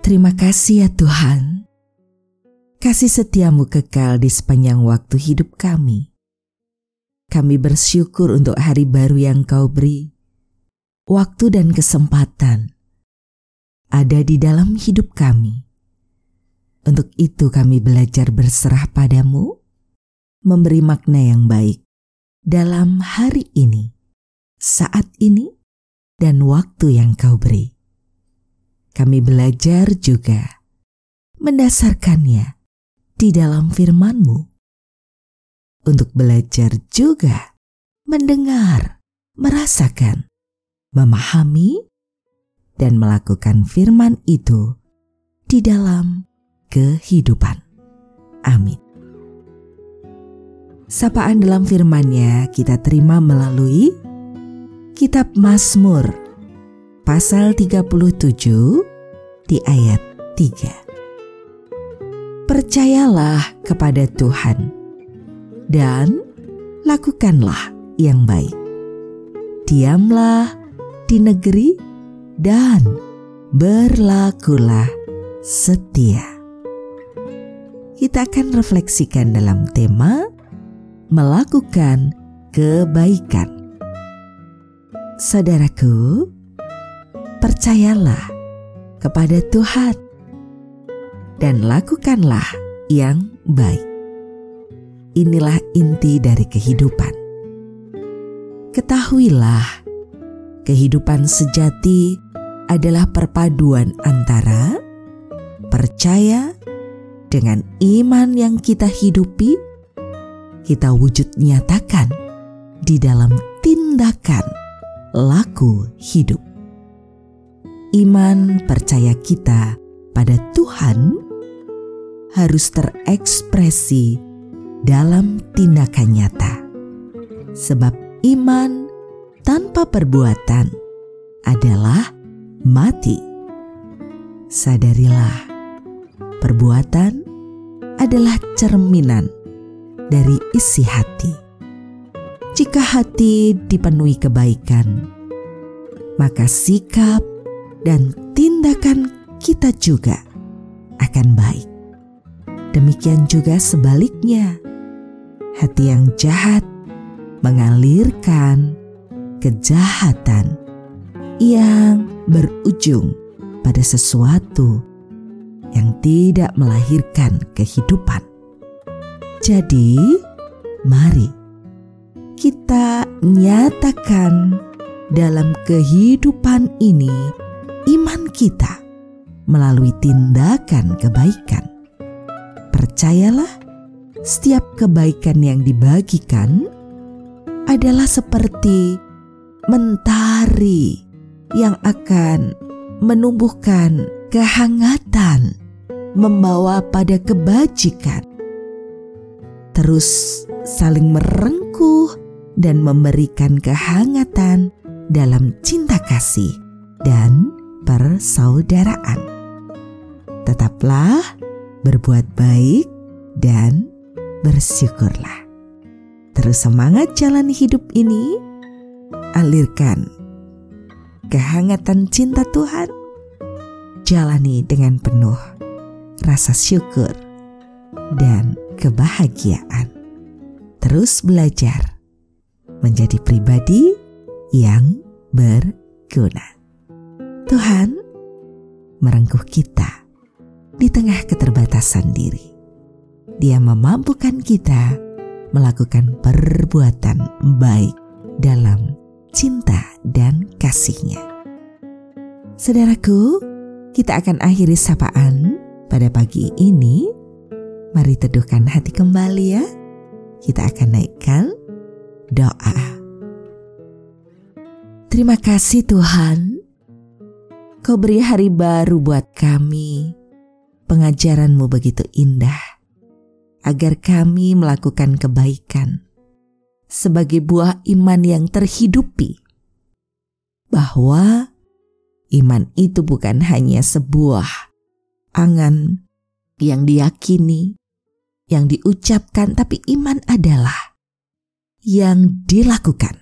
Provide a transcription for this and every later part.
Terima kasih ya Tuhan. Kasih setiamu kekal di sepanjang waktu hidup kami. Kami bersyukur untuk hari baru yang kau beri. Waktu dan kesempatan ada di dalam hidup kami. Untuk itu kami belajar berserah padamu, memberi makna yang baik dalam hari ini, saat ini, dan waktu yang kau beri kami belajar juga mendasarkannya di dalam firman-Mu. Untuk belajar juga mendengar, merasakan, memahami, dan melakukan firman itu di dalam kehidupan. Amin. Sapaan dalam firman-Nya kita terima melalui Kitab Mazmur pasal 37 di ayat 3. Percayalah kepada Tuhan dan lakukanlah yang baik. Diamlah di negeri dan berlakulah setia. Kita akan refleksikan dalam tema melakukan kebaikan. Saudaraku, percayalah kepada Tuhan dan lakukanlah yang baik. Inilah inti dari kehidupan. Ketahuilah, kehidupan sejati adalah perpaduan antara percaya dengan iman yang kita hidupi, kita wujud nyatakan di dalam tindakan laku hidup iman percaya kita pada Tuhan harus terekspresi dalam tindakan nyata, sebab iman tanpa perbuatan adalah mati. Sadarilah, perbuatan adalah cerminan dari isi hati. Jika hati dipenuhi kebaikan, maka sikap dan tindakan kita juga akan baik. Demikian juga sebaliknya, hati yang jahat mengalirkan kejahatan yang berujung pada sesuatu yang tidak melahirkan kehidupan. Jadi, mari kita nyatakan dalam kehidupan ini iman kita melalui tindakan kebaikan. Percayalah, setiap kebaikan yang dibagikan adalah seperti mentari yang akan menumbuhkan kehangatan, membawa pada kebajikan, terus saling merengkuh dan memberikan kehangatan dalam cinta kasih dan persaudaraan. Tetaplah berbuat baik dan bersyukurlah. Terus semangat jalani hidup ini, alirkan kehangatan cinta Tuhan, jalani dengan penuh rasa syukur dan kebahagiaan. Terus belajar menjadi pribadi yang berguna. Tuhan merengkuh kita di tengah keterbatasan diri. Dia memampukan kita melakukan perbuatan baik dalam cinta dan kasihnya. Saudaraku, kita akan akhiri sapaan pada pagi ini. Mari teduhkan hati kembali ya. Kita akan naikkan doa. Terima kasih Tuhan Kau beri hari baru buat kami. Pengajaranmu begitu indah, agar kami melakukan kebaikan sebagai buah iman yang terhidupi. Bahwa iman itu bukan hanya sebuah angan yang diyakini, yang diucapkan, tapi iman adalah yang dilakukan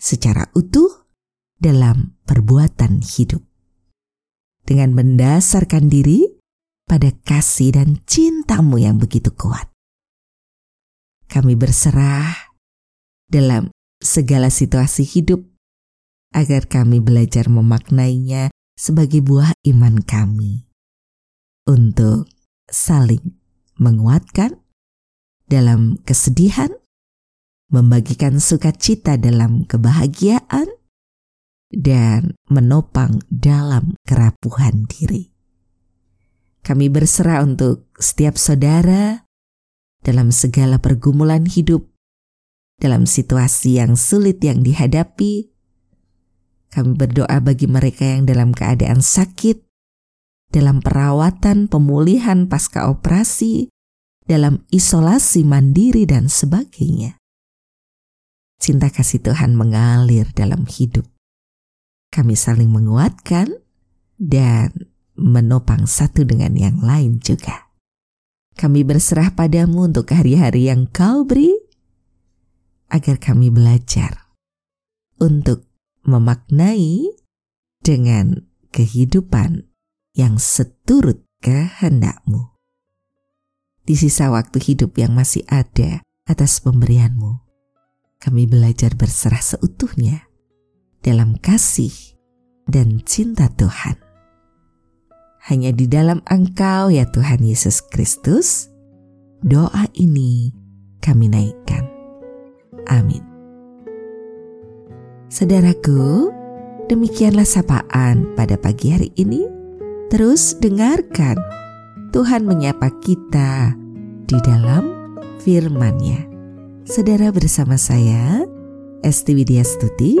secara utuh dalam perbuatan hidup dengan mendasarkan diri pada kasih dan cintamu yang begitu kuat. Kami berserah dalam segala situasi hidup agar kami belajar memaknainya sebagai buah iman kami untuk saling menguatkan dalam kesedihan, membagikan sukacita dalam kebahagiaan, dan menopang dalam kerapuhan diri. Kami berserah untuk setiap saudara dalam segala pergumulan hidup, dalam situasi yang sulit yang dihadapi. Kami berdoa bagi mereka yang dalam keadaan sakit, dalam perawatan pemulihan pasca operasi, dalam isolasi mandiri dan sebagainya. Cinta kasih Tuhan mengalir dalam hidup kami saling menguatkan dan menopang satu dengan yang lain juga. Kami berserah padamu untuk hari-hari yang kau beri, agar kami belajar untuk memaknai dengan kehidupan yang seturut kehendakmu. Di sisa waktu hidup yang masih ada atas pemberianmu, kami belajar berserah seutuhnya dalam kasih dan cinta Tuhan. Hanya di dalam Engkau ya Tuhan Yesus Kristus, doa ini kami naikkan. Amin. Saudaraku, demikianlah sapaan pada pagi hari ini. Terus dengarkan Tuhan menyapa kita di dalam firman-Nya. Saudara bersama saya, Esti Widya Stuti,